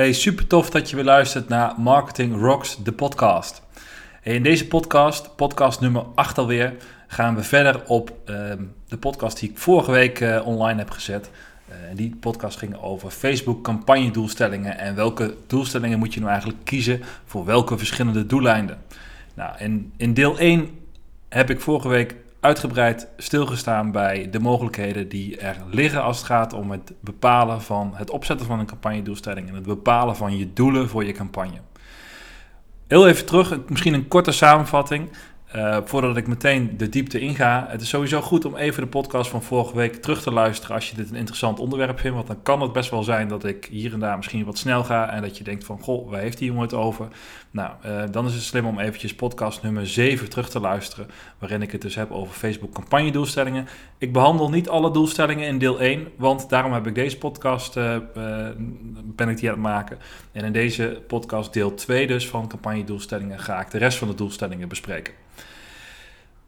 Hey, super tof dat je weer luistert naar Marketing Rocks, de podcast. in deze podcast, podcast nummer 8 alweer, gaan we verder op ehm, de podcast die ik vorige week uh, online heb gezet. Uh, die podcast ging over Facebook campagnedoelstellingen en welke doelstellingen moet je nou eigenlijk kiezen voor welke verschillende doeleinden. Nou, in, in deel 1 heb ik vorige week uitgebreid stilgestaan bij de mogelijkheden die er liggen als het gaat om het bepalen van het opzetten van een campagnedoelstelling en het bepalen van je doelen voor je campagne. Heel even terug, misschien een korte samenvatting. Uh, voordat ik meteen de diepte inga, het is sowieso goed om even de podcast van vorige week terug te luisteren als je dit een interessant onderwerp vindt. Want dan kan het best wel zijn dat ik hier en daar misschien wat snel ga en dat je denkt van, goh, waar heeft die jongen het over? Nou, uh, dan is het slim om eventjes podcast nummer 7 terug te luisteren, waarin ik het dus heb over Facebook campagne doelstellingen. Ik behandel niet alle doelstellingen in deel 1, want daarom heb ik deze podcast, uh, ben ik die aan het maken. En in deze podcast deel 2 dus van campagne doelstellingen ga ik de rest van de doelstellingen bespreken.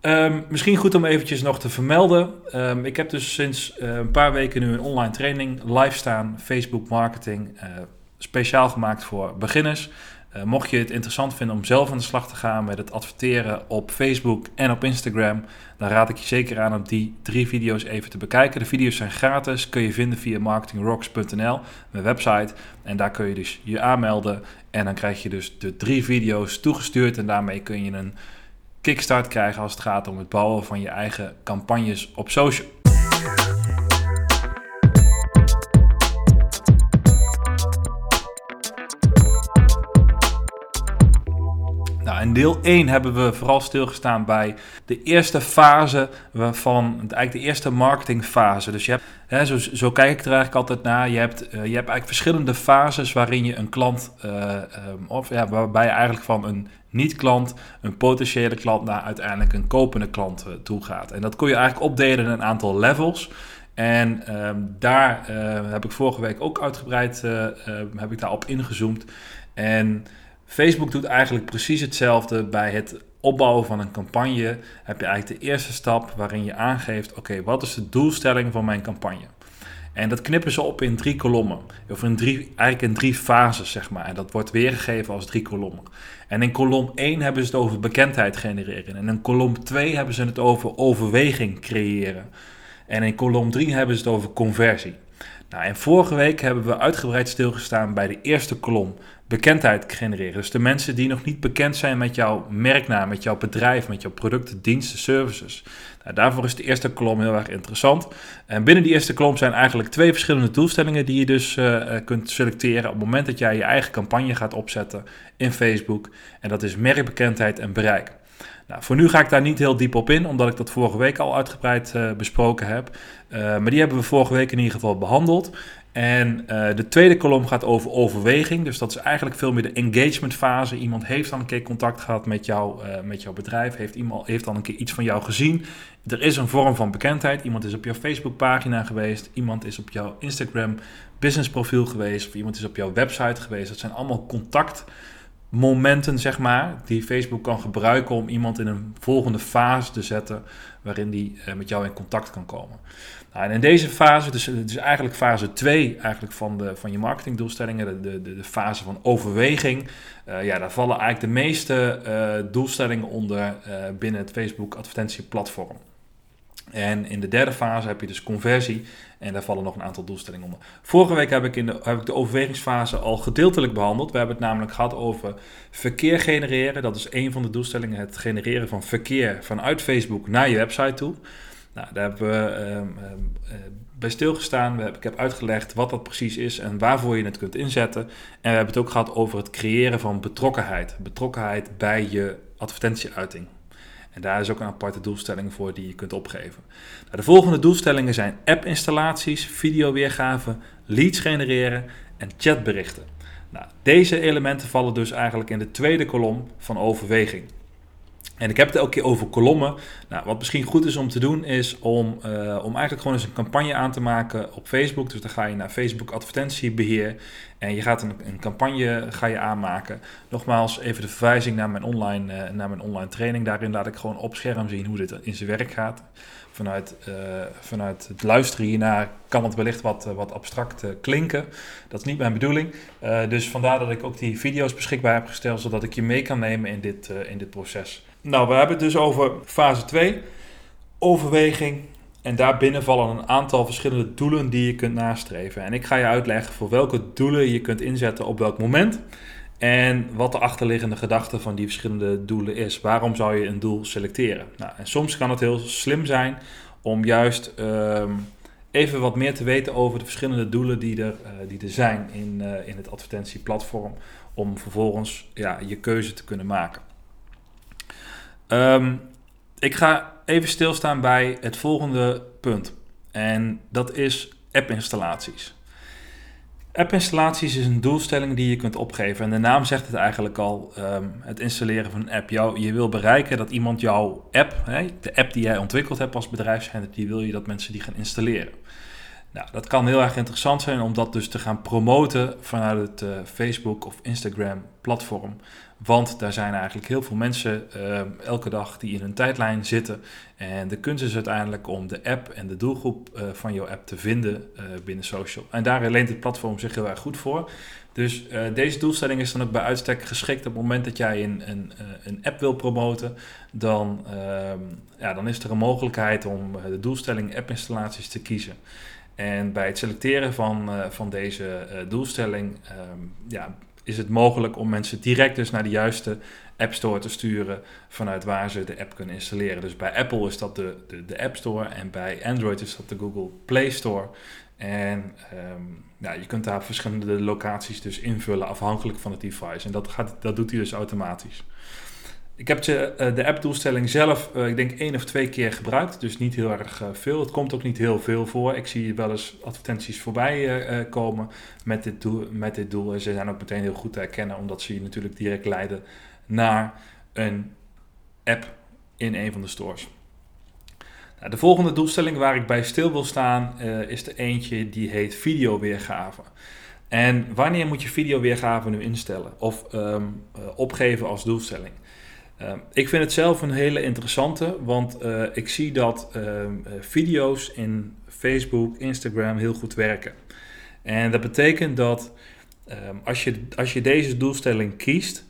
Um, misschien goed om eventjes nog te vermelden. Um, ik heb dus sinds uh, een paar weken nu een online training live staan, Facebook marketing, uh, speciaal gemaakt voor beginners. Uh, mocht je het interessant vinden om zelf aan de slag te gaan met het adverteren op Facebook en op Instagram, dan raad ik je zeker aan om die drie video's even te bekijken. De video's zijn gratis, kun je vinden via marketingrocks.nl, mijn website. En daar kun je dus je aanmelden en dan krijg je dus de drie video's toegestuurd en daarmee kun je een kickstart krijgen als het gaat om het bouwen van je eigen campagnes op social. In deel 1 hebben we vooral stilgestaan bij de eerste fase van, eigenlijk de eerste marketingfase. Dus je hebt, hè, zo, zo, kijk ik er eigenlijk altijd naar, je hebt, uh, je hebt eigenlijk verschillende fases waarin je een klant, uh, um, of ja, waarbij je eigenlijk van een niet-klant, een potentiële klant naar uiteindelijk een kopende klant uh, toe gaat. En dat kon je eigenlijk opdelen in een aantal levels. En um, daar heb ik vorige week ook uitgebreid heb ik daarop ingezoomd. En Facebook doet eigenlijk precies hetzelfde bij het opbouwen van een campagne. Heb je eigenlijk de eerste stap waarin je aangeeft: oké, wat is de doelstelling van mijn campagne? En dat knippen ze op in drie kolommen. Of in drie, eigenlijk in drie fases, zeg maar. En dat wordt weergegeven als drie kolommen. En in kolom 1 hebben ze het over bekendheid genereren. En in kolom 2 hebben ze het over overweging creëren. En in kolom 3 hebben ze het over conversie. Nou, en vorige week hebben we uitgebreid stilgestaan bij de eerste kolom bekendheid genereren. Dus de mensen die nog niet bekend zijn met jouw merknaam, met jouw bedrijf, met jouw producten, diensten, services. Nou, daarvoor is de eerste kolom heel erg interessant. En binnen die eerste kolom zijn eigenlijk twee verschillende doelstellingen die je dus uh, kunt selecteren op het moment dat jij je eigen campagne gaat opzetten in Facebook. En dat is merkbekendheid en bereik. Nou, voor nu ga ik daar niet heel diep op in, omdat ik dat vorige week al uitgebreid uh, besproken heb. Uh, maar die hebben we vorige week in ieder geval behandeld. En uh, de tweede kolom gaat over overweging. Dus dat is eigenlijk veel meer de engagement fase. Iemand heeft dan een keer contact gehad met, jou, uh, met jouw bedrijf, heeft, iemand, heeft dan een keer iets van jou gezien. Er is een vorm van bekendheid. Iemand is op jouw Facebook pagina geweest, iemand is op jouw Instagram business profiel geweest, of iemand is op jouw website geweest. Dat zijn allemaal contactmomenten, zeg maar, die Facebook kan gebruiken om iemand in een volgende fase te zetten waarin die uh, met jou in contact kan komen. Nou, en in deze fase, dus is eigenlijk fase 2 eigenlijk van, de, van je marketingdoelstellingen, de, de, de fase van overweging. Uh, ja, daar vallen eigenlijk de meeste uh, doelstellingen onder binnen het Facebook advertentieplatform. En in de derde fase heb je dus conversie en daar vallen nog een aantal doelstellingen onder. Vorige week heb ik, in de, heb ik de overwegingsfase al gedeeltelijk behandeld. We hebben het namelijk gehad over verkeer genereren. Dat is een van de doelstellingen, het genereren van verkeer vanuit Facebook naar je website toe. Nou, daar hebben we um, uh, bij stilgestaan. We ik heb uitgelegd wat dat precies is en waarvoor je het kunt inzetten. En we hebben het ook gehad over het creëren van betrokkenheid. Betrokkenheid bij je advertentieuiting. En daar is ook een aparte doelstelling voor die je kunt opgeven. Nou, de volgende doelstellingen zijn app-installaties, videoweergave, leads genereren en chatberichten. Nou, deze elementen vallen dus eigenlijk in de tweede kolom van overweging. En ik heb het elke keer over kolommen. Nou, wat misschien goed is om te doen, is om, uh, om eigenlijk gewoon eens een campagne aan te maken op Facebook. Dus dan ga je naar Facebook advertentiebeheer en je gaat een, een campagne ga je aanmaken. Nogmaals, even de verwijzing naar mijn, online, uh, naar mijn online training. Daarin laat ik gewoon op scherm zien hoe dit in zijn werk gaat. Vanuit, uh, vanuit het luisteren hiernaar kan het wellicht wat, wat abstract klinken. Dat is niet mijn bedoeling. dus vandaar dat ik ook die video's beschikbaar heb gesteld, zodat ik je mee kan nemen in dit, in dit proces. Nou, we hebben het dus over fase 2, overweging. En daarbinnen vallen een aantal verschillende doelen die je kunt nastreven. En ik ga je uitleggen voor welke doelen je kunt inzetten op welk moment. En wat de achterliggende gedachte van die verschillende doelen is. Waarom zou je een doel selecteren? Nou, en soms kan het heel slim zijn om juist um, even wat meer te weten over de verschillende doelen die er, uh, die er zijn in, uh, in het advertentieplatform. Om vervolgens ja, je keuze te kunnen maken. Um, ik ga even stilstaan bij het volgende punt. En dat is app-installaties. App-installaties is een doelstelling die je kunt opgeven. En de naam zegt het eigenlijk al: um, het installeren van een app. Jou, je wil bereiken dat iemand jouw app, hè, de app die jij ontwikkeld hebt als bedrijf, die wil je dat mensen die gaan installeren. Nou, dat kan heel erg interessant zijn om dat dus te gaan promoten vanuit het uh, Facebook of Instagram platform. Want daar zijn eigenlijk heel veel mensen uh, elke dag die in een tijdlijn zitten. En de kunst is uiteindelijk om de app en de doelgroep uh, van jouw app te vinden binnen social. En daar leent het platform zich heel erg goed voor. Dus deze doelstelling is dan ook bij uitstek geschikt op het moment dat jij een, een, een app wil promoten. Dan, ehm, ja, dan is er een mogelijkheid om de doelstelling app-installaties te kiezen. En bij het selecteren van, uh, van deze uh, doelstelling um, ja, is het mogelijk om mensen direct dus naar de juiste App Store te sturen vanuit waar ze de app kunnen installeren. Dus bij Apple is dat de, de, de App Store en bij Android is dat de Google Play Store. En um, ja, je kunt daar verschillende locaties dus invullen afhankelijk van het device. En dat, gaat, dat doet hij dus automatisch. Ik heb de, uh, de app-doelstelling zelf, uh, ik denk één of twee keer gebruikt, dus niet heel erg uh, veel. Het komt ook niet heel veel voor. Ik zie wel eens advertenties voorbij komen met dit, doel, met dit doel. En ze zijn ook meteen heel goed te herkennen, omdat ze je natuurlijk direct leiden naar een app in een van de stores. Nou, de volgende doelstelling waar ik bij stil wil staan, is er eentje die heet videoweergave. En wanneer moet je videoweergave nu instellen of um, opgeven als doelstelling? Uh, ik vind het zelf een hele interessante, want uh, ik zie dat uh, video's in Facebook, Instagram heel goed werken. En dat betekent dat ehm, als, je, als je deze doelstelling kiest,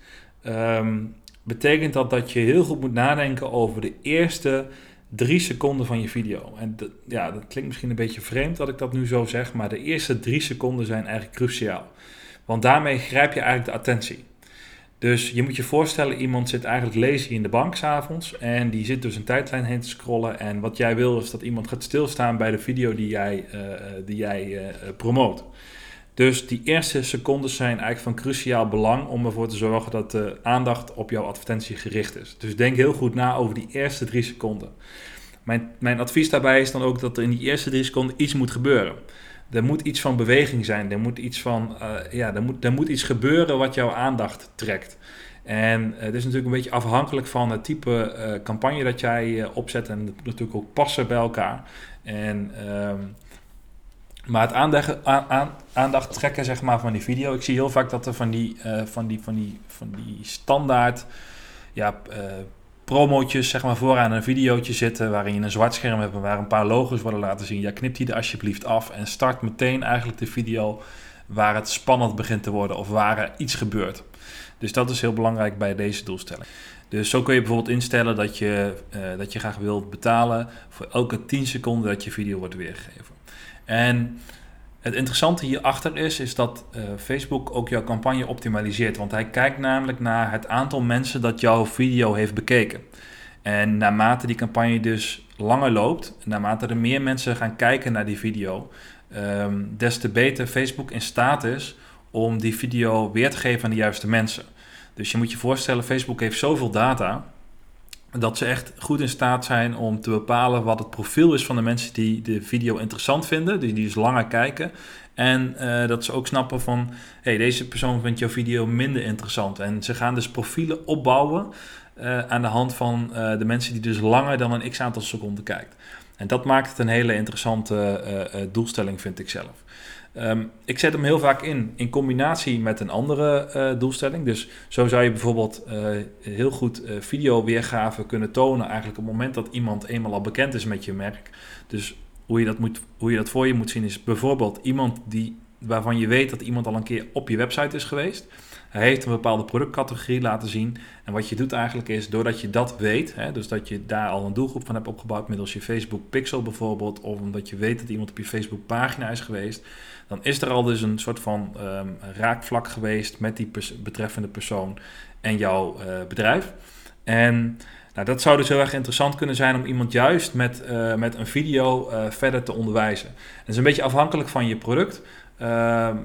betekent dat dat je heel goed moet nadenken over de eerste drie seconden van je video. En ja, dat klinkt misschien een beetje vreemd dat ik dat nu zo zeg, maar de eerste drie seconden zijn eigenlijk cruciaal. Want daarmee grijp je eigenlijk de attentie. Dus je moet je voorstellen, iemand zit eigenlijk lazy in de bank s'avonds en die zit dus een tijdlijn heen te scrollen. En wat jij wil is dat iemand gaat stilstaan bij de video die jij, uh, die jij uh, promoot. Dus die eerste seconden zijn eigenlijk van cruciaal belang om ervoor te zorgen dat de aandacht op jouw advertentie gericht is. Dus denk heel goed na over die eerste drie seconden. Mijn, mijn advies daarbij is dan ook dat er in die eerste drie seconden iets moet gebeuren er moet iets van beweging zijn. Er moet iets van, uh, ja, er moet, er moet iets gebeuren wat jouw aandacht trekt. En uh, het is natuurlijk een beetje afhankelijk van het type uh, campagne dat jij opzet. En het moet natuurlijk ook passen bij elkaar. En, um, maar het aandacht, aan, aandacht trekken zeg maar, van die video. Ik zie heel vaak dat er van die, van die, van die, van die standaard ja, promotjes zeg maar, vooraan een videootje zitten waarin je een zwart scherm hebt en waar een paar logo's worden laten zien. Ja, knip die er alsjeblieft af en start meteen eigenlijk de video waar het spannend begint te worden of waar er iets gebeurt. Dus dat is heel belangrijk bij deze doelstelling. Dus zo kun je bijvoorbeeld instellen dat je, uh, dat je graag wilt betalen voor elke 10 seconden dat je video wordt weergegeven. En het interessante hierachter is, is dat uh, Facebook ook jouw campagne optimaliseert. Want hij kijkt namelijk naar het aantal mensen dat jouw video heeft bekeken. En naarmate die campagne dus langer loopt, naarmate er meer mensen gaan kijken naar die video, um, des te beter Facebook in staat is om die video weer te geven aan de juiste mensen. Dus je moet je voorstellen, Facebook heeft zoveel data dat ze echt goed in staat zijn om te bepalen wat het profiel is van de mensen die de video interessant vinden, die, die dus langer kijken. En uh, dat ze ook snappen van, hey, deze persoon vindt jouw video minder interessant. En ze gaan dus profielen opbouwen aan de hand van de mensen die dus langer dan een x-aantal seconden kijkt. En dat maakt het een hele interessante doelstelling, vind ik zelf. Ehm, ik zet hem heel vaak in in combinatie met een andere uh, doelstelling. Dus zo zou je bijvoorbeeld uh, heel goed uh, video weergave kunnen tonen. Eigenlijk op het moment dat iemand eenmaal al bekend is met je merk. Dus hoe je dat, moet, hoe je dat voor je moet zien is bijvoorbeeld iemand die, waarvan je weet dat iemand al een keer op je website is geweest. Hij heeft een bepaalde productcategorie laten zien. En wat je doet eigenlijk is, doordat je dat weet, hè, dus dat je daar al een doelgroep van hebt opgebouwd middels je Facebook Pixel bijvoorbeeld, of omdat je weet dat iemand op je Facebook pagina is geweest, dan is er al dus een soort van um, raakvlak geweest met die betreffende persoon en jouw uh, bedrijf. En nou, dat zou dus heel erg interessant kunnen zijn om iemand juist met, uh, met een video uh, verder te onderwijzen. Het is een beetje afhankelijk van je product,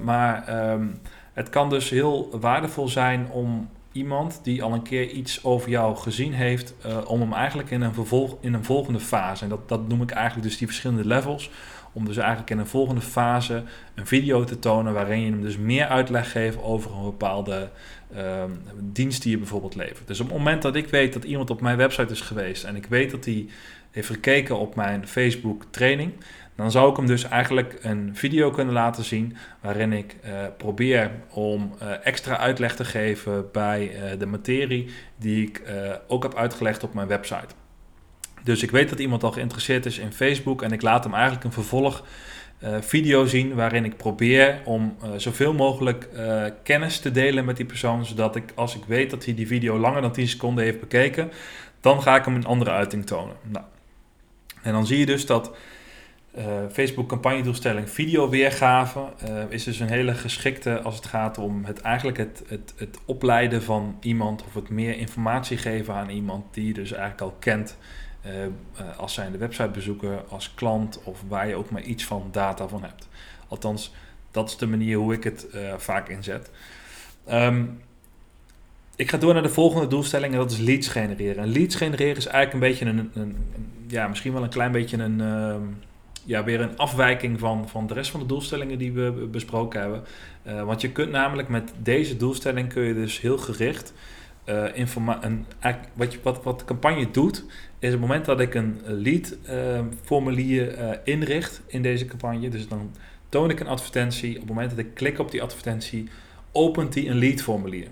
maar um, het kan dus heel waardevol zijn om iemand die al een keer iets over jou gezien heeft, om hem eigenlijk in een, vervolg, in een volgende fase, en dat, dat noem ik eigenlijk dus die verschillende levels, om dus eigenlijk in een volgende fase een video te tonen waarin je hem dus meer uitleg geeft over een bepaalde um, dienst die je bijvoorbeeld levert. Dus op het moment dat ik weet dat iemand op mijn website is geweest en ik weet dat hij heeft gekeken op mijn Facebook training, dan zou ik hem dus eigenlijk een video kunnen laten zien waarin ik uh, probeer om uh, extra uitleg te geven bij uh, de materie die ik ook heb uitgelegd op mijn website. Dus ik weet dat iemand al geïnteresseerd is in Facebook en ik laat hem eigenlijk een vervolg uh, video zien waarin ik probeer om uh, zoveel mogelijk uh, kennis te delen met die persoon, zodat ik als ik weet dat hij die video langer dan 10 seconden heeft bekeken, dan ga ik hem een andere uiting tonen. Nou. En dan zie je dus dat Facebook campagnedoelstelling video weergave is dus een hele geschikte als het gaat om het eigenlijk het, het, het opleiden van iemand of het meer informatie geven aan iemand die je dus eigenlijk al kent uh, als zijnde websitebezoeker, als klant of waar je ook maar iets van data van hebt. Althans, dat is de manier hoe ik het uh, vaak inzet. Um, ik ga door naar de volgende doelstelling en dat is leads genereren. En leads genereren is eigenlijk een beetje een, een, ja, misschien wel een klein beetje een, uh, ja, weer een afwijking van, van de rest van de doelstellingen die we besproken hebben. Want je kunt namelijk met deze doelstelling kun je dus heel gericht uh, een, wat, wat, wat de campagne doet, is het moment dat ik een lead uh, formulier uh, inricht in deze campagne. Dus dan toon ik een advertentie. Op het moment dat ik klik op die advertentie, opent die een lead formulier.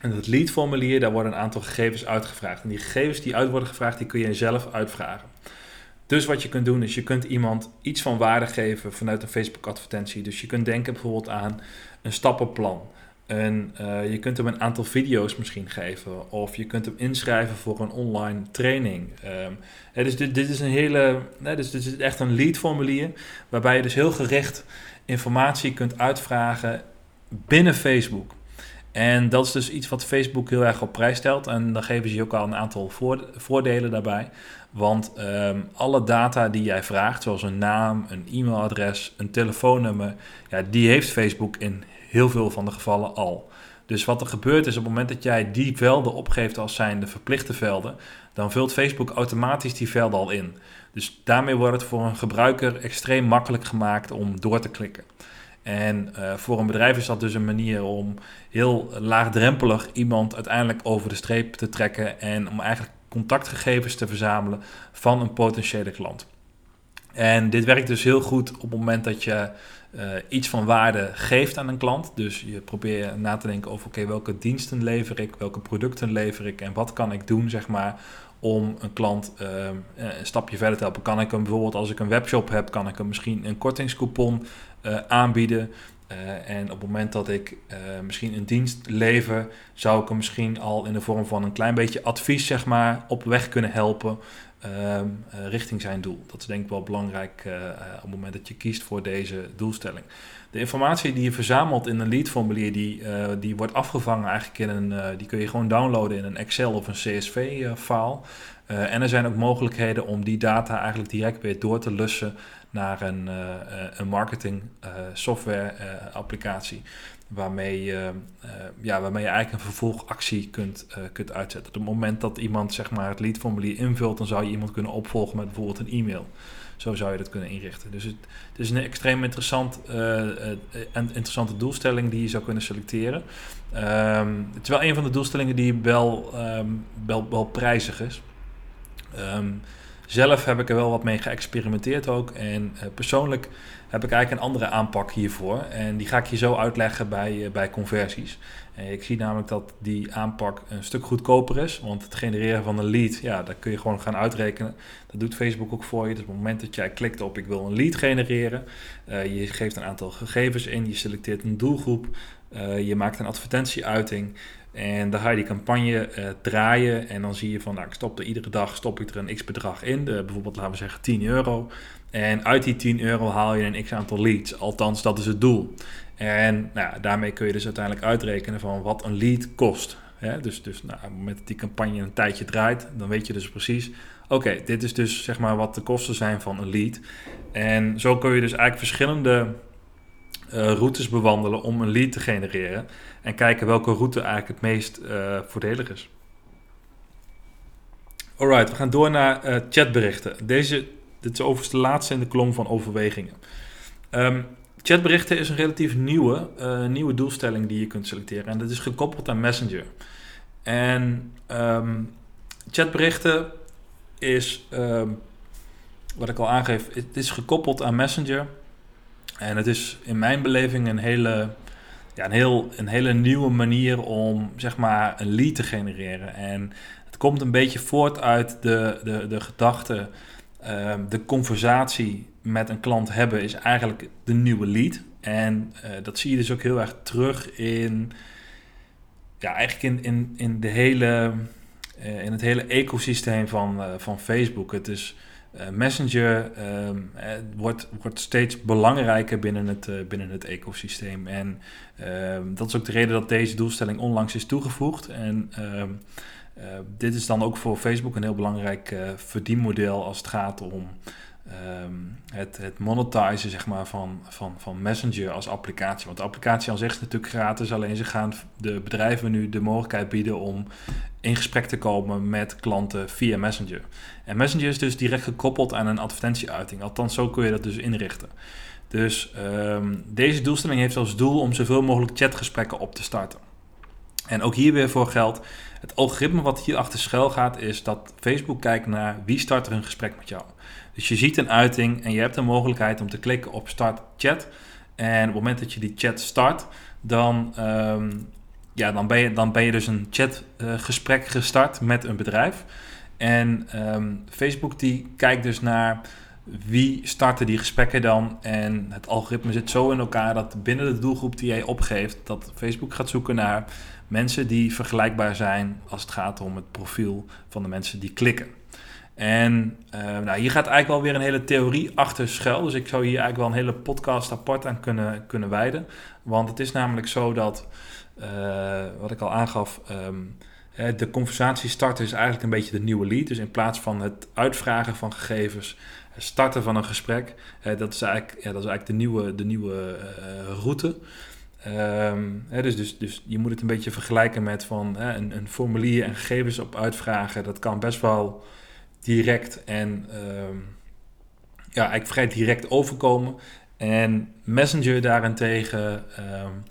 En dat lead formulier, daar worden een aantal gegevens uitgevraagd. En die gegevens die uit worden gevraagd, die kun je zelf uitvragen. Dus wat je kunt doen is, je kunt iemand iets van waarde geven vanuit een Facebook advertentie. Dus je kunt denken bijvoorbeeld aan een stappenplan. En uh, je kunt hem een aantal video's misschien geven. Of je kunt hem inschrijven voor een online training. Um, dus dit, dit, is een hele. Dus dit is echt een lead formulier. Waarbij je dus heel gericht informatie kunt uitvragen binnen Facebook. En dat is dus iets wat Facebook heel erg op prijs stelt. En dan geven ze je ook al een aantal voordelen daarbij. Want um, alle data die jij vraagt, zoals een naam, een e-mailadres, een telefoonnummer, ja, die heeft Facebook in heel veel van de gevallen al. Dus wat er gebeurt is op het moment dat jij die velden opgeeft als zijnde verplichte velden, dan vult Facebook automatisch die velden al in. Dus daarmee wordt het voor een gebruiker extreem makkelijk gemaakt om door te klikken. En uh, voor een bedrijf is dat dus een manier om heel laagdrempelig iemand uiteindelijk over de streep te trekken en om eigenlijk contactgegevens te verzamelen van een potentiële klant. En dit werkt dus heel goed op het moment dat je uh, iets van waarde geeft aan een klant. Dus je probeert na te denken over oké, welke diensten lever ik, welke producten lever ik en wat kan ik doen, zeg maar, om een klant uh, een stapje verder te helpen. Kan ik hem bijvoorbeeld, als ik een webshop heb, kan ik hem misschien een kortingscoupon uh, aanbieden. en op het moment dat ik misschien een dienst lever, zou ik hem misschien al in de vorm van een klein beetje advies, zeg maar, op weg kunnen helpen. Ehm, eh, richting zijn doel. Dat is denk ik wel belangrijk uh, op het moment dat je kiest voor deze doelstelling. De informatie die je verzamelt in een leadformulier, die, die wordt afgevangen eigenlijk in een, die kun je gewoon downloaden in een Excel of een CSV-file. en er zijn ook mogelijkheden om die data eigenlijk direct weer door te lussen naar een, een marketing software applicatie waarmee je, uh, ja, waarmee je eigenlijk een vervolgactie kunt, uh, kunt uitzetten. Op het moment dat iemand zeg maar, het leadformulier invult, dan zou je iemand kunnen opvolgen met bijvoorbeeld een e-mail. Zo zou je dat kunnen inrichten. Dus het, is een extreem interessant, uh, interessante doelstelling die je zou kunnen selecteren. Ehm, het is wel een van de doelstellingen die wel, ehm, wel, wel prijzig is. Ehm, zelf heb ik er wel wat mee geëxperimenteerd ook. En persoonlijk heb ik eigenlijk een andere aanpak hiervoor. En die ga ik je zo uitleggen bij, bij conversies. Ik zie namelijk dat die aanpak een stuk goedkoper is. Want het genereren van een lead, ja, dat kun je gewoon gaan uitrekenen. Dat doet Facebook ook voor je. Dus op het moment dat jij klikt op ik wil een lead genereren, uh, je geeft een aantal gegevens in, je selecteert een doelgroep, uh, je maakt een advertentieuiting. En dan ga je die campagne draaien en dan zie je van, nou, ik stop er iedere dag stop ik er een x bedrag in, bijvoorbeeld laten we zeggen 10 euro. En uit die 10 euro haal je een x aantal leads, althans dat is het doel. En nou, daarmee kun je dus uiteindelijk uitrekenen van wat een lead kost. dus dus nou, op het moment dat die campagne een tijdje draait, dan weet je dus precies... oké, dit is dus zeg maar wat de kosten zijn van een lead. En zo kun je dus eigenlijk verschillende uh, routes bewandelen om een lead te genereren. En kijken welke route eigenlijk het meest uh, voordelig is. Alright, we gaan door naar uh, chatberichten. Deze, dit is overigens de laatste in de kolom van overwegingen. Um, Chatberichten is een relatief nieuwe, uh, nieuwe doelstelling die je kunt selecteren. En dat is gekoppeld aan Messenger. En um, chatberichten is, um, wat ik al aangeef, het is gekoppeld aan Messenger. En het is in mijn beleving een hele, ja, een heel, een hele nieuwe manier om zeg maar een lead te genereren. En het komt een beetje voort uit de, de, de gedachte, uh, de conversatie met een klant hebben is eigenlijk de nieuwe lead. En uh, dat zie je dus ook heel erg terug in, ja, eigenlijk in, in, in, de hele, uh, in het hele ecosysteem van, uh, van Facebook. Het is Messenger wordt, wordt steeds belangrijker binnen het, binnen het ecosysteem. En ehm, dat is ook de reden dat deze doelstelling onlangs is toegevoegd. En ehm, dit is dan ook voor Facebook een heel belangrijk verdienmodel als het gaat om um, het, het monetizen zeg maar, van, van, van Messenger als applicatie. Want de applicatie aan zich is natuurlijk gratis, alleen ze gaan de bedrijven nu de mogelijkheid bieden om in gesprek te komen met klanten via Messenger. En Messenger is dus direct gekoppeld aan een advertentieuiting. Althans, zo kun je dat dus inrichten. Dus um, deze doelstelling heeft als doel om zoveel mogelijk chatgesprekken op te starten. En ook hier weer voor geldt, het algoritme wat hier achter schuil gaat, is dat Facebook kijkt naar wie start er een gesprek met jou. Dus je ziet een uiting en je hebt de mogelijkheid om te klikken op start chat. En op het moment dat je die chat start, dan, ehm, ja, dan, ben, je, dan ben je dus een chatgesprek uh, gestart met een bedrijf. En um, Facebook die kijkt dus naar wie starten die gesprekken dan. En het algoritme zit zo in elkaar dat binnen de doelgroep die jij opgeeft, dat Facebook gaat zoeken naar mensen die vergelijkbaar zijn als het gaat om het profiel van de mensen die klikken. En uh, nou, hier gaat eigenlijk wel weer een hele theorie achter schuil. Dus ik zou hier eigenlijk wel een hele podcast apart aan kunnen, kunnen wijden. Want het is namelijk zo dat, uh, wat ik al aangaf, um, de conversatie starten is eigenlijk een beetje de nieuwe lead. Dus in plaats van het uitvragen van gegevens, starten van een gesprek, dat, is eigenlijk, ja, dat is eigenlijk de nieuwe, de nieuwe route. Um, hè, dus, dus, dus je moet het een beetje vergelijken met van hè, een, een formulier en gegevens op uitvragen. Dat kan best wel direct en um, ja, eigenlijk vrij direct overkomen. En Messenger daarentegen um,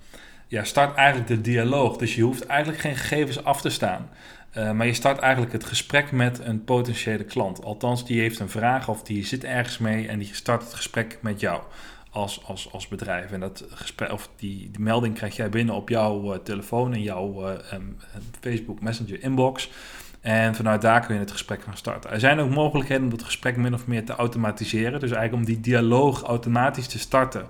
ja, start eigenlijk de dialoog. Dus je hoeft eigenlijk geen gegevens af te staan. Uh, maar je start eigenlijk het gesprek met een potentiële klant. Althans, die heeft een vraag of die zit ergens mee en die start het gesprek met jou als, als, als bedrijf. En dat gesprek, of die, die melding krijg jij binnen op jouw uh, telefoon in jouw um, Facebook Messenger inbox. En vanuit daar kun je het gesprek gaan starten. Er zijn ook mogelijkheden om dat gesprek min of meer te automatiseren. Dus eigenlijk om die dialoog automatisch te starten.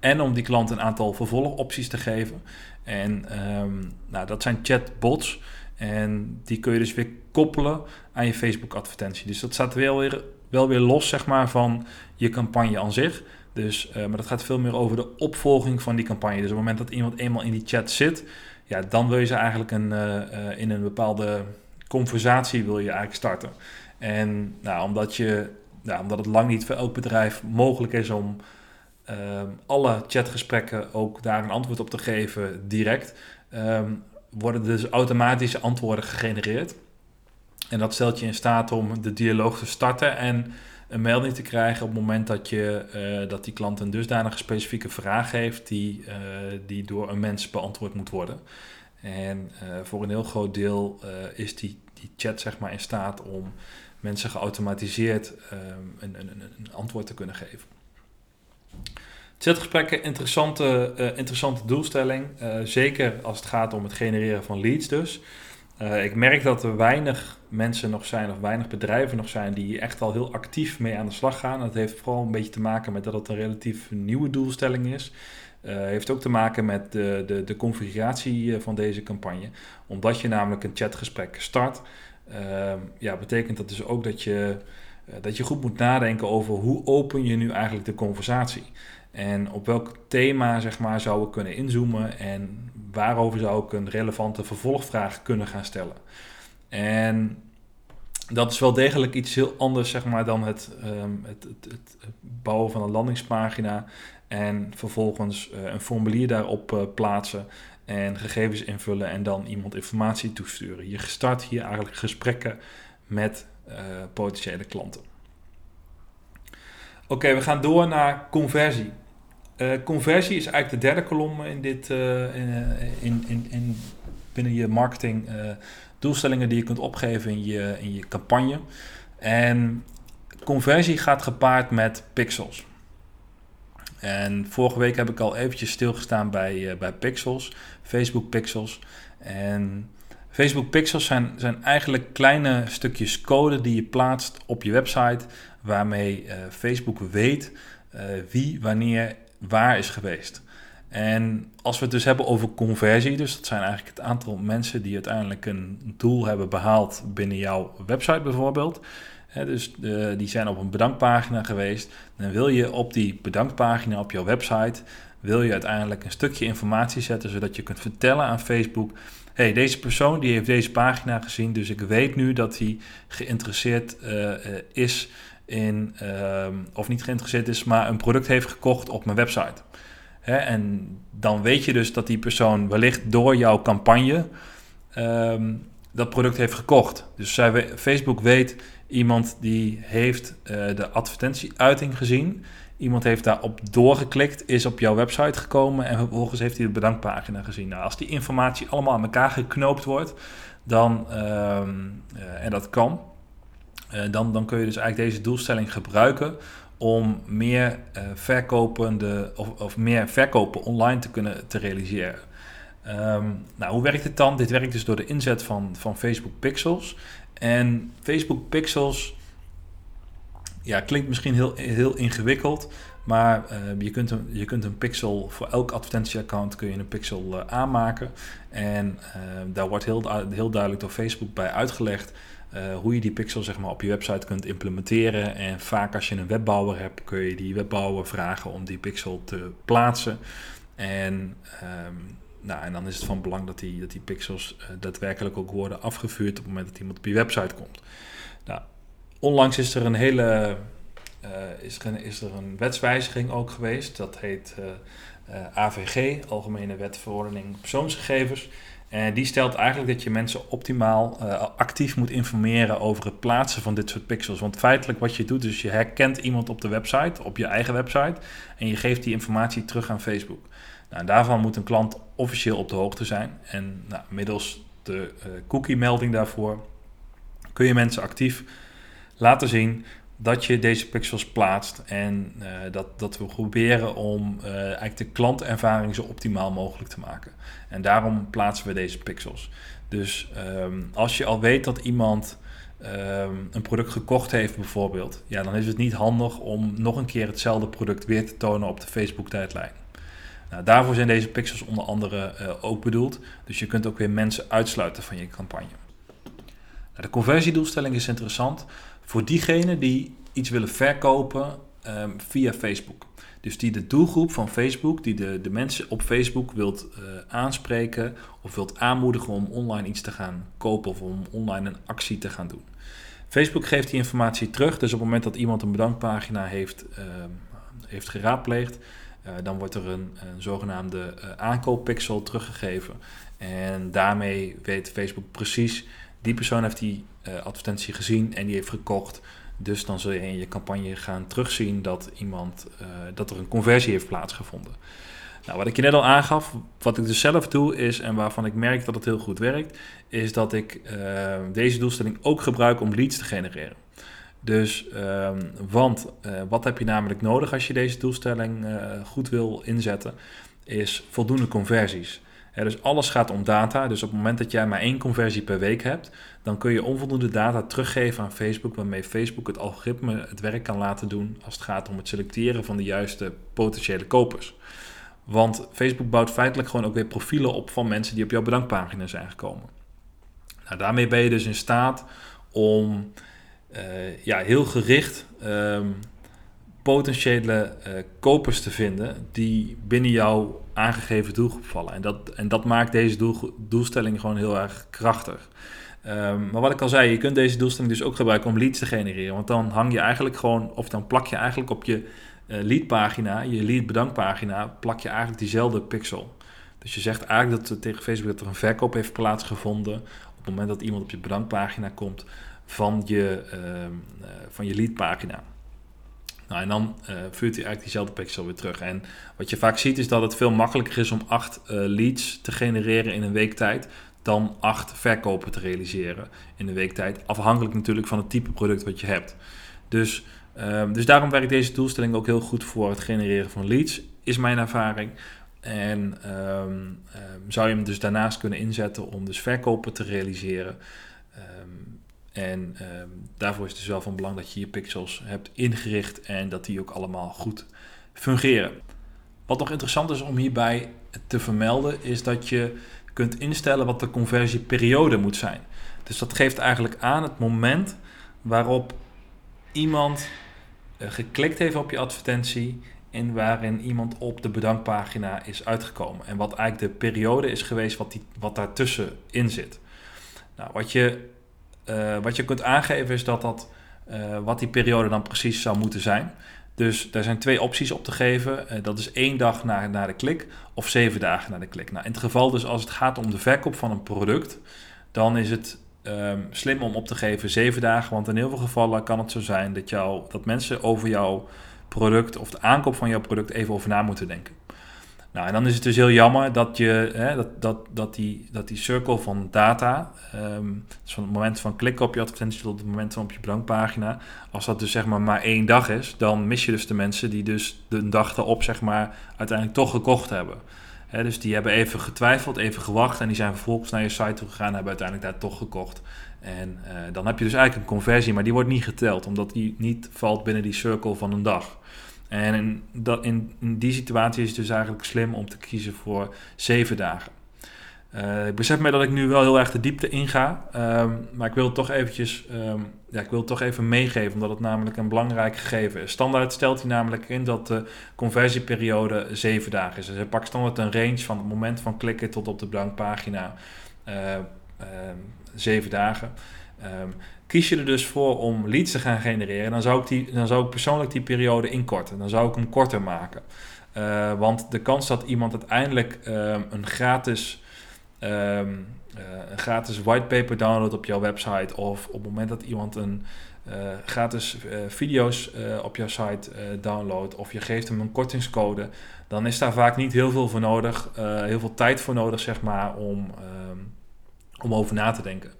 En om die klant een aantal vervolgopties te geven. En um, nou, dat zijn chatbots. En die kun je dus weer koppelen aan je Facebook advertentie. Dus dat staat wel weer, wel weer los zeg maar, van je campagne aan zich. Dus, uh, maar dat gaat veel meer over de opvolging van die campagne. Dus op het moment dat iemand eenmaal in die chat zit, ja, dan wil je ze eigenlijk een, uh, uh, in een bepaalde conversatie wil je eigenlijk starten. En nou, omdat, je, nou, omdat het lang niet voor elk bedrijf mogelijk is om um, alle chatgesprekken ook daar een antwoord op te geven direct, um, worden dus automatische antwoorden gegenereerd. En dat stelt je in staat om de dialoog te starten en een melding te krijgen op het moment dat, je, dat die klant een dusdanige specifieke vraag heeft die, die door een mens beantwoord moet worden. En voor een heel groot deel is die, die chat zeg maar in staat om mensen geautomatiseerd een, een, een antwoord te kunnen geven. Chatgesprekken, interessante, interessante doelstelling. Zeker als het gaat om het genereren van leads dus. Uh, ik merk dat er weinig mensen nog zijn of weinig bedrijven nog zijn die echt al heel actief mee aan de slag gaan. Dat heeft vooral een beetje te maken met dat het een relatief nieuwe doelstelling is. heeft ook te maken met de, de, de configuratie van deze campagne. Omdat je namelijk een chatgesprek start, ja, betekent dat dus ook dat je, dat je goed moet nadenken over hoe open je nu eigenlijk de conversatie. En op welk thema zeg maar, zou ik kunnen inzoomen en waarover zou ik een relevante vervolgvraag kunnen gaan stellen. En dat is wel degelijk iets heel anders zeg maar, dan het, ehm, het, het, het, bouwen van een landingspagina en vervolgens uh, een formulier daarop uh, plaatsen en gegevens invullen en dan iemand informatie toesturen. Je start hier eigenlijk gesprekken met potentiële klanten. Oké, we gaan door naar conversie. Uh, conversie is eigenlijk de derde kolom in dit, uh, in, in, in, binnen je marketing doelstellingen die je kunt opgeven in je, in je campagne. En conversie gaat gepaard met pixels. En vorige week heb ik al eventjes stilgestaan bij, bij pixels, Facebook pixels. En Facebook pixels zijn, zijn eigenlijk kleine stukjes code die je plaatst op je website, waarmee Facebook weet wie wanneer waar is geweest. En als we het dus hebben over conversie, dus dat zijn eigenlijk het aantal mensen die uiteindelijk een doel hebben behaald binnen jouw website bijvoorbeeld. dus de, die zijn op een bedankpagina geweest. Dan wil je op die bedankpagina op jouw website, wil je uiteindelijk een stukje informatie zetten, zodat je kunt vertellen aan Facebook, hey, deze persoon die heeft deze pagina gezien, dus ik weet nu dat hij geïnteresseerd uh, is in, ehm, of niet geïnteresseerd is, maar een product heeft gekocht op mijn website. Hè, en dan weet je dus dat die persoon wellicht door jouw campagne ehm, dat product heeft gekocht. Dus Facebook weet iemand die heeft uh, de advertentieuiting gezien. Iemand heeft daarop doorgeklikt, is op jouw website gekomen en vervolgens heeft hij de bedankpagina gezien. Nou, als die informatie allemaal aan elkaar geknoopt wordt, dan, uh, en dat kan, uh, dan, dan kun je dus eigenlijk deze doelstelling gebruiken om meer uh, verkopende of, of meer verkopen online te kunnen te realiseren. Um, nou, hoe werkt het dan? Dit werkt dus door de inzet van, van Facebook Pixels. En Facebook Pixels ja, klinkt misschien heel, heel ingewikkeld, maar uh, je, kunt een, je kunt een pixel voor elk advertentieaccount kun je een pixel uh, aanmaken. En uh, daar wordt heel, heel duidelijk door Facebook bij uitgelegd hoe je die pixel zeg maar, op je website kunt implementeren. En vaak als je een webbouwer hebt, kun je die webbouwer vragen om die pixel te plaatsen. En, um, nou, en dan is het van belang dat die, dat die pixels daadwerkelijk ook worden afgevuurd op het moment dat iemand op je website komt. Nou, onlangs is er een hele uh, is, er een, is er een wetswijziging ook geweest. Dat heet AVG, Algemene Wet Verordening Persoonsgegevens. En die stelt eigenlijk dat je mensen optimaal actief moet informeren over het plaatsen van dit soort pixels. Want feitelijk wat je doet, is je herkent iemand op de website, op je eigen website, en je geeft die informatie terug aan Facebook. Nou, daarvan moet een klant officieel op de hoogte zijn. En nou, middels de cookie-melding daarvoor kun je mensen actief laten zien dat je deze pixels plaatst en uh, dat, dat we proberen om uh, eigenlijk de klantervaring zo optimaal mogelijk te maken. En daarom plaatsen we deze pixels. Dus um, als je al weet dat iemand um, een product gekocht heeft bijvoorbeeld, ja, dan is het niet handig om nog een keer hetzelfde product weer te tonen op de Facebook-tijdlijn. Nou, daarvoor zijn deze pixels onder andere uh, ook bedoeld. Dus je kunt ook weer mensen uitsluiten van je campagne. Nou, de conversiedoelstelling is interessant voor diegenen die iets willen verkopen um, via Facebook. Dus die de doelgroep van Facebook, die de, de mensen op Facebook wilt uh, aanspreken of wilt aanmoedigen om online iets te gaan kopen of om online een actie te gaan doen. Facebook geeft die informatie terug, dus op het moment dat iemand een bedankpagina heeft, uh, heeft geraadpleegd, uh, dan wordt er een, een zogenaamde uh, aankooppixel teruggegeven. En daarmee weet Facebook precies, die persoon heeft die advertentie gezien en die heeft gekocht. Dus dan zul je in je campagne gaan terugzien dat, iemand, uh, dat er een conversie heeft plaatsgevonden. Nou, wat ik je net al aangaf, wat ik dus zelf doe is, en waarvan ik merk dat het heel goed werkt, is dat ik uh, deze doelstelling ook gebruik om leads te genereren. Dus, um, want wat heb je namelijk nodig als je deze doelstelling goed wil inzetten, is voldoende conversies. Dus alles gaat om data. Dus op het moment dat jij maar één conversie per week hebt, dan kun je onvoldoende data teruggeven aan Facebook, waarmee Facebook het algoritme het werk kan laten doen als het gaat om het selecteren van de juiste potentiële kopers. Want Facebook bouwt feitelijk gewoon ook weer profielen op van mensen die op jouw bedankpagina zijn gekomen. Nou, daarmee ben je dus in staat om uh, ja, heel gericht um, potentiële uh, kopers te vinden die binnen jouw aangegeven doelgroep vallen. En dat, en dat maakt deze doel, doelstelling gewoon heel erg krachtig. Um, maar wat ik al zei, je kunt deze doelstelling dus ook gebruiken om leads te genereren. Want dan hang je eigenlijk gewoon, of dan plak je eigenlijk op je uh, leadpagina, je lead bedankpagina, plak je eigenlijk diezelfde pixel. Dus je zegt eigenlijk dat tegen Facebook dat er een verkoop heeft plaatsgevonden. Op het moment dat iemand op je bedankpagina komt van je, uh, van je leadpagina. Nou, en dan uh, vuurt hij eigenlijk diezelfde pixel weer terug. En wat je vaak ziet is dat het veel makkelijker is om acht uh, leads te genereren in een week tijd dan acht verkopen te realiseren in een week tijd. Afhankelijk natuurlijk van het type product wat je hebt. Dus, uh, dus daarom werkt deze doelstelling ook heel goed voor het genereren van leads, is mijn ervaring. En um, zou je hem dus daarnaast kunnen inzetten om dus verkopen te realiseren. En um, daarvoor is het dus wel van belang dat je je pixels hebt ingericht en dat die ook allemaal goed fungeren. Wat nog interessant is om hierbij te vermelden, is dat je kunt instellen wat de conversieperiode moet zijn. Dus dat geeft eigenlijk aan het moment waarop iemand uh, geklikt heeft op je advertentie en waarin iemand op de bedankpagina is uitgekomen. En wat eigenlijk de periode is geweest wat, die, wat daartussen in zit. Nou, wat je uh, wat je kunt aangeven is dat dat, uh, wat die periode dan precies zou moeten zijn. Dus daar zijn twee opties op te geven. Uh, dat is één dag na, na de klik of zeven dagen na de klik. Nou, in het geval dus als het gaat om de verkoop van een product, dan is het um, slim om op te geven zeven dagen. Want in heel veel gevallen kan het zo zijn dat, jou, dat mensen over jouw product of de aankoop van jouw product even over na moeten denken. Nou, en dan is het dus heel jammer dat, je, hè, dat, dat, dat, die, dat die cirkel van data, um, dus van het moment van klikken op je advertentie tot het moment van op je bedankpagina, als dat dus zeg maar maar één dag is, dan mis je dus de mensen die dus de dag erop zeg maar uiteindelijk toch gekocht hebben. Hè, dus die hebben even getwijfeld, even gewacht en die zijn vervolgens naar je site toe gegaan en hebben uiteindelijk daar toch gekocht. En uh, dan heb je dus eigenlijk een conversie, maar die wordt niet geteld, omdat die niet valt binnen die cirkel van een dag. En in, dat, in, die situatie is het dus eigenlijk slim om te kiezen voor zeven dagen. Uh, ik besef me dat ik nu wel heel erg de diepte inga, um, maar ik wil toch eventjes, um, ja, ik wil toch even meegeven, omdat het namelijk een belangrijk gegeven is. Standaard stelt hij namelijk in dat de conversieperiode zeven dagen is. Dus hij standaard een range van het moment van klikken tot op de bedankpagina uh, uh, zeven dagen. Um, kies je er dus voor om leads te gaan genereren, dan zou ik, die, dan zou ik persoonlijk die periode inkorten. Dan zou ik hem korter maken. Uh, want de kans dat iemand uiteindelijk um, een gratis, um, uh, een gratis whitepaper downloadt op jouw website of op het moment dat iemand een uh, gratis video's op jouw site downloadt of je geeft hem een kortingscode, dan is daar vaak niet heel veel voor nodig, heel veel tijd voor nodig zeg maar om, um, om over na te denken.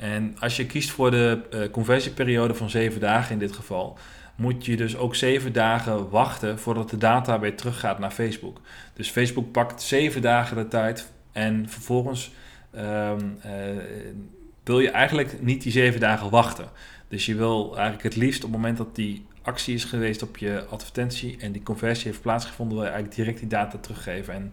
En als je kiest voor de uh, conversieperiode van zeven dagen in dit geval, moet je dus ook zeven dagen wachten voordat de data weer teruggaat naar Facebook. Dus Facebook pakt zeven dagen de tijd en vervolgens um, uh, wil je eigenlijk niet die zeven dagen wachten. Dus je wil eigenlijk het liefst op het moment dat die actie is geweest op je advertentie en die conversie heeft plaatsgevonden, wil je eigenlijk direct die data teruggeven. En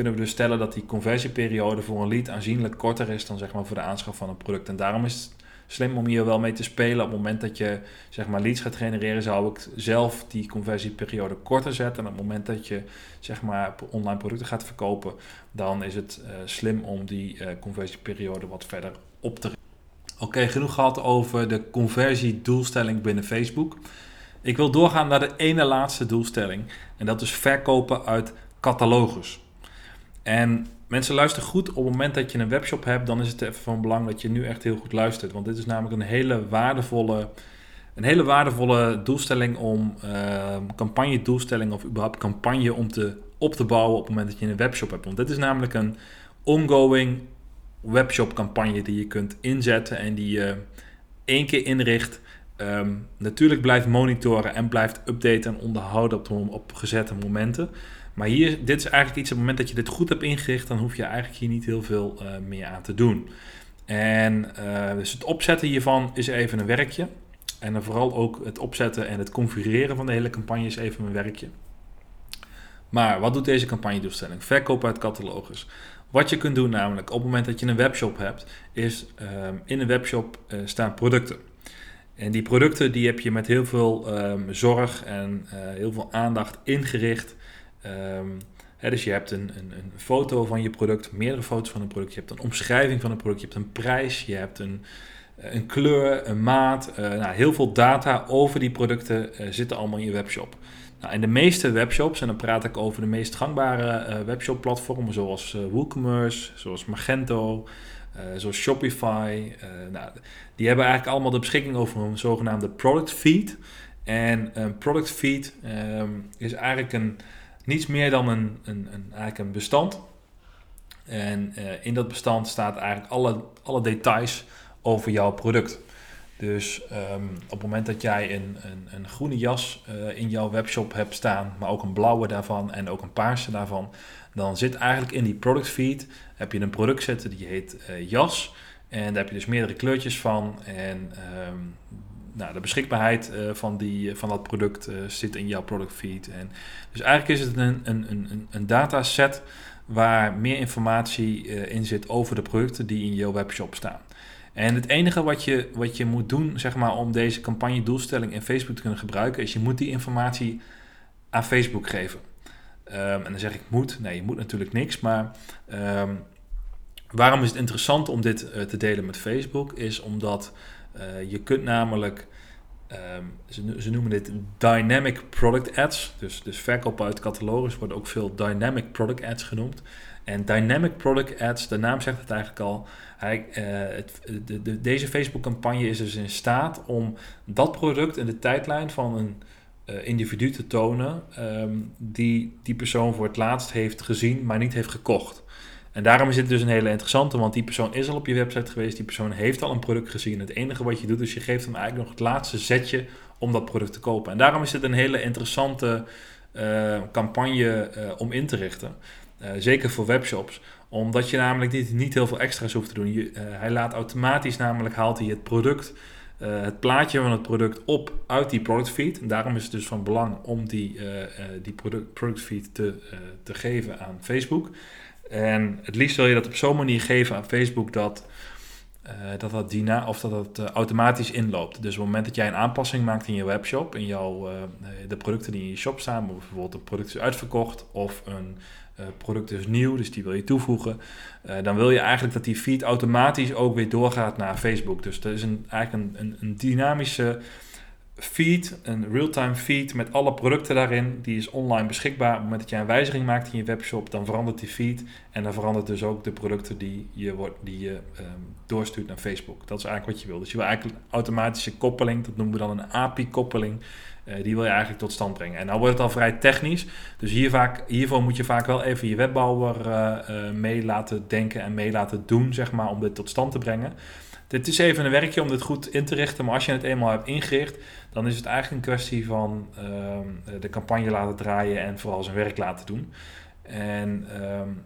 kunnen we dus stellen dat die conversieperiode voor een lead aanzienlijk korter is dan zeg maar, voor de aanschaf van een product. En daarom is het slim om hier wel mee te spelen. Op het moment dat je zeg maar, leads gaat genereren, zou ik zelf die conversieperiode korter zetten. En op het moment dat je zeg maar, online producten gaat verkopen, dan is het uh, slim om die uh, conversieperiode wat verder op te Oké, genoeg gehad over de conversiedoelstelling binnen Facebook. Ik wil doorgaan naar de ene laatste doelstelling. En dat is verkopen uit catalogus. En mensen luisteren goed. Op het moment dat je een webshop hebt, dan is het even van belang dat je nu echt heel goed luistert. Want dit is namelijk een hele waardevolle een hele waardevolle doelstelling om uh, campagne doelstelling of überhaupt campagne om te, op te bouwen op het moment dat je een webshop hebt. Want dit is namelijk een ongoing webshop campagne die je kunt inzetten en die je één keer inricht. Ehm, natuurlijk blijft monitoren en blijft updaten en onderhouden op, de, op gezette momenten. Maar hier, dit is eigenlijk iets op het moment dat je dit goed hebt ingericht, dan hoef je eigenlijk hier niet heel veel uh, meer aan te doen. En uh, dus het opzetten hiervan is even een werkje. En dan vooral ook het opzetten en het configureren van de hele campagne is even een werkje. Maar wat doet deze campagnedoelstelling? Verkoop uit catalogus. Wat je kunt doen namelijk op het moment dat je een webshop hebt, is um, in een webshop uh, staan producten. En die producten die heb je met heel veel um, zorg en uh, heel veel aandacht ingericht. Um, hè, dus je hebt een, een, een, foto van je product, meerdere foto's van een product, je hebt een omschrijving van een product, je hebt een prijs, je hebt een, een kleur, een maat. Uh, nou, heel veel data over die producten zitten allemaal in je webshop. Nou, in de meeste webshops, en dan praat ik over de meest gangbare webshop-platformen zoals WooCommerce, zoals Magento, zoals Shopify. nou, die hebben eigenlijk allemaal de beschikking over een zogenaamde product feed. En een product feed um, is eigenlijk een, niets meer dan een, een, een, eigenlijk een bestand. En in dat bestand staat eigenlijk alle, alle details over jouw product. Dus um, op het moment dat jij een, een, groene jas uh, in jouw webshop hebt staan, maar ook een blauwe daarvan en ook een paarse daarvan, dan zit eigenlijk in die product feed, heb je een product zitten die heet uh, jas. En daar heb je dus meerdere kleurtjes van. En um, nou, de beschikbaarheid uh, van, die, van dat product zit in jouw product feed. En dus eigenlijk is het een, een, een, een dataset waar meer informatie in zit over de producten die in jouw webshop staan. En het enige wat je, wat je moet doen, zeg maar, om deze campagne doelstelling in Facebook te kunnen gebruiken, is je moet die informatie aan Facebook geven. Um, en dan zeg ik moet. Nee, je moet natuurlijk niks. Maar um, waarom is het interessant om dit uh, te delen met Facebook? Is omdat uh, je kunt namelijk, um, ze, ze, noemen dit dynamic product ads. Dus, dus verkoop uit catalogus wordt ook veel dynamic product ads genoemd. En dynamic product ads, de naam zegt het eigenlijk al. Hij, uh, het, de, de, deze Facebook-campagne is dus in staat om dat product in de tijdlijn van een individu te tonen um, die die persoon voor het laatst heeft gezien, maar niet heeft gekocht. En daarom is dit dus een hele interessante, want die persoon is al op je website geweest, die persoon heeft al een product gezien. Het enige wat je doet is je geeft hem eigenlijk nog het laatste zetje om dat product te kopen. En daarom is dit een hele interessante uh, campagne om in te richten. Uh, zeker voor webshops. Omdat je namelijk niet, niet heel veel extra's hoeft te doen. Hij laat automatisch namelijk, haalt hij het product, het plaatje van het product op uit die product feed. En daarom is het dus van belang om die, die product, product feed te, te geven aan Facebook. En het liefst wil je dat op zo'n manier geven aan Facebook dat dat dat, dyna of dat dat automatisch inloopt. Dus op het moment dat jij een aanpassing maakt in je webshop, in jouw, de producten die in je shop staan, bijvoorbeeld een product is uitverkocht of een uh, product is nieuw, dus die wil je toevoegen. Uh, dan wil je eigenlijk dat die feed automatisch ook weer doorgaat naar Facebook. Dus dat is een, eigenlijk een, een dynamische feed, een real-time feed met alle producten daarin. Die is online beschikbaar. Op het moment dat jij een wijziging maakt in je webshop, dan verandert die feed. En dan verandert dus ook de producten die je, wordt, die je um, doorstuurt naar Facebook. Dat is eigenlijk wat je wil. Dus je wil eigenlijk automatische koppeling, dat noemen we dan een API-koppeling. Uh, die wil je eigenlijk tot stand brengen. En nou wordt het al vrij technisch. Dus hier vaak, hiervoor moet je vaak wel even je webbouwer uh, uh, mee laten denken en mee laten doen, zeg maar, om dit tot stand te brengen. Dit is even een werkje om dit goed in te richten, maar als je het eenmaal hebt ingericht, dan is het eigenlijk een kwestie van ehm, de campagne laten draaien en vooral zijn werk laten doen. En um,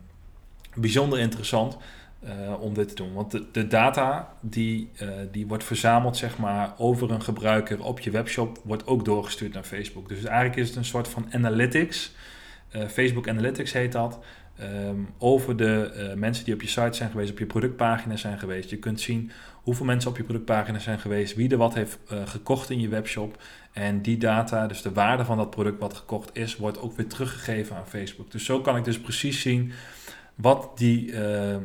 bijzonder interessant. Uh, om dit te doen. Want de, data die, uh, die wordt verzameld zeg maar, over een gebruiker op je webshop, wordt ook doorgestuurd naar Facebook. Dus eigenlijk is het een soort van analytics. Uh, Facebook Analytics heet dat. Um, over de mensen die op je site zijn geweest, op je productpagina zijn geweest. Je kunt zien hoeveel mensen op je productpagina zijn geweest, wie er wat heeft gekocht in je webshop. En die data, dus de waarde van dat product wat gekocht is, wordt ook weer teruggegeven aan Facebook. Dus zo kan ik dus precies zien wat die, uh,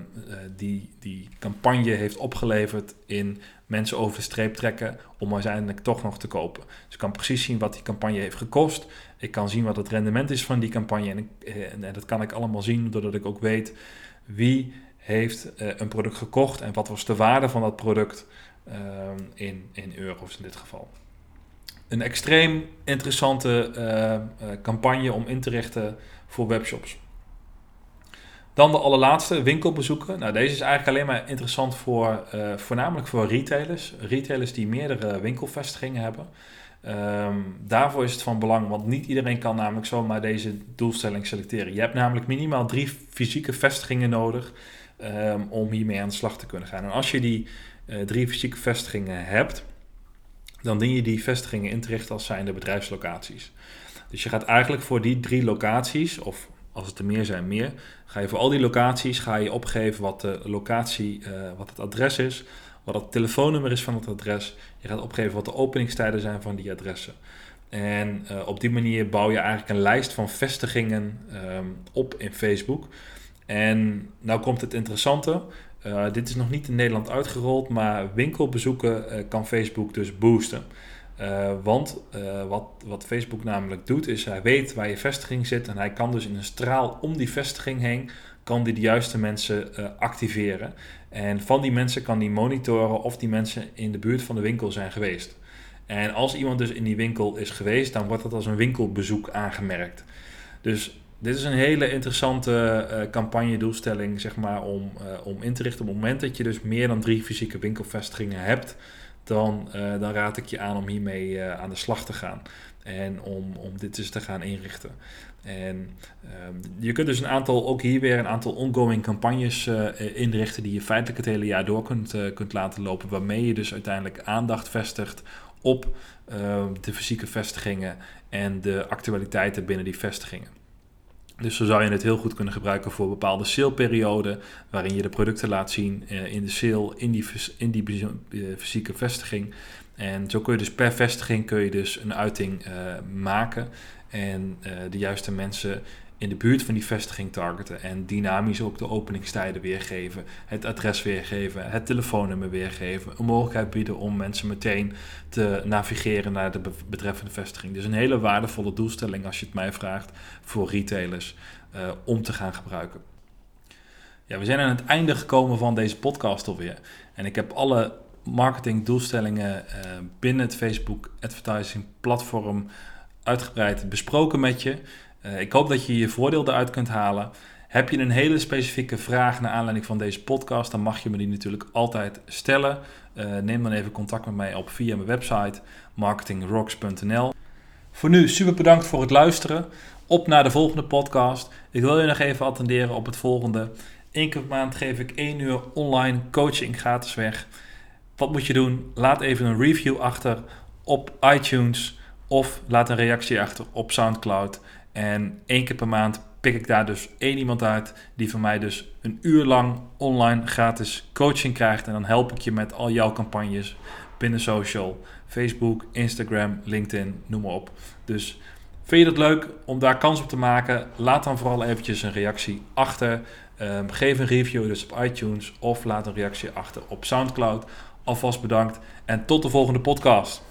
die, die campagne heeft opgeleverd in mensen over de streep trekken om uiteindelijk toch nog te kopen. Dus ik kan precies zien wat die campagne heeft gekost. Ik kan zien wat het rendement is van die campagne. En, eh, en dat kan ik allemaal zien doordat ik ook weet wie heeft een product gekocht en wat was de waarde van dat product in, in euro's in dit geval. een extreem interessante campagne om in te richten voor webshops. Dan de allerlaatste, winkelbezoeken. Nou, deze is eigenlijk alleen maar interessant voor, uh, voornamelijk voor retailers. Retailers die meerdere winkelvestigingen hebben. Ehm, daarvoor is het van belang, want niet iedereen kan namelijk zomaar deze doelstelling selecteren. Je hebt namelijk minimaal drie fysieke vestigingen nodig um, om hiermee aan de slag te kunnen gaan. En als je die uh, drie fysieke vestigingen hebt, dan dien je die vestigingen in te richten als zijnde bedrijfslocaties. Dus je gaat eigenlijk voor die drie locaties, of als het er meer zijn, meer. Ga je voor al die locaties ga je opgeven wat de locatie, uh, wat het adres is, wat het telefoonnummer is van het adres. Je gaat opgeven wat de openingstijden zijn van die adressen. En uh, op die manier bouw je eigenlijk een lijst van vestigingen um, op in Facebook. En nou komt het interessante. Uh, dit is nog niet in Nederland uitgerold, maar winkelbezoeken kan Facebook dus boosten. Uh, want uh, wat, wat Facebook namelijk doet, is hij weet waar je vestiging zit en hij kan dus in een straal om die vestiging heen, kan die de juiste mensen uh, activeren. En van die mensen kan die monitoren of die mensen in de buurt van de winkel zijn geweest. En als iemand dus in die winkel is geweest, dan wordt dat als een winkelbezoek aangemerkt. Dus dit is een hele interessante uh, campagne-doelstelling, zeg maar, om, om in te richten. Op het moment dat je dus meer dan drie fysieke winkelvestigingen hebt, dan, uh, dan raad ik je aan om hiermee uh, aan de slag te gaan. En om, om dit eens te gaan inrichten. En uh, je kunt dus een aantal, ook hier weer een aantal ongoing campagnes uh, inrichten die je feitelijk het hele jaar door kunt, kunt laten lopen. Waarmee je dus uiteindelijk aandacht vestigt op de fysieke vestigingen en de actualiteiten binnen die vestigingen. Dus zo zou je het heel goed kunnen gebruiken voor bepaalde saleperioden, waarin je de producten laat zien uh, in de sale, in die, in die uh, fysieke vestiging. En zo kun je dus per vestiging kun je dus een uiting uh, maken en de juiste mensen in de buurt van die vestiging targeten en dynamisch ook de openingstijden weergeven, het adres weergeven, het telefoonnummer weergeven, een mogelijkheid bieden om mensen meteen te navigeren naar de betreffende vestiging. Dus een hele waardevolle doelstelling als je het mij vraagt voor retailers uh, om te gaan gebruiken. Ja, we zijn aan het einde gekomen van deze podcast alweer. En ik heb alle marketingdoelstellingen uh, binnen het Facebook advertising platform uitgebreid besproken met je. Uh, ik hoop dat je je voordeel eruit kunt halen. Heb je een hele specifieke vraag naar aanleiding van deze podcast, dan mag je me die natuurlijk altijd stellen. Uh, neem dan even contact met mij op via mijn website marketingrocks.nl. Voor nu super bedankt voor het luisteren. Op naar de volgende podcast. Ik wil je nog even attenderen op het volgende. Eén keer maand geef ik één uur online coaching gratis weg. Wat moet je doen? Laat even een review achter op iTunes of laat een reactie achter op SoundCloud. En één keer per maand pik ik daar dus één iemand uit die van mij dus een uur lang online gratis coaching krijgt. En dan help ik je met al jouw campagnes binnen social, Facebook, Instagram, LinkedIn, noem maar op. Dus vind je dat leuk om daar kans op te maken? Laat dan vooral eventjes een reactie achter. Um, geef een review dus op iTunes of laat een reactie achter op SoundCloud. Alvast bedankt en tot de volgende podcast.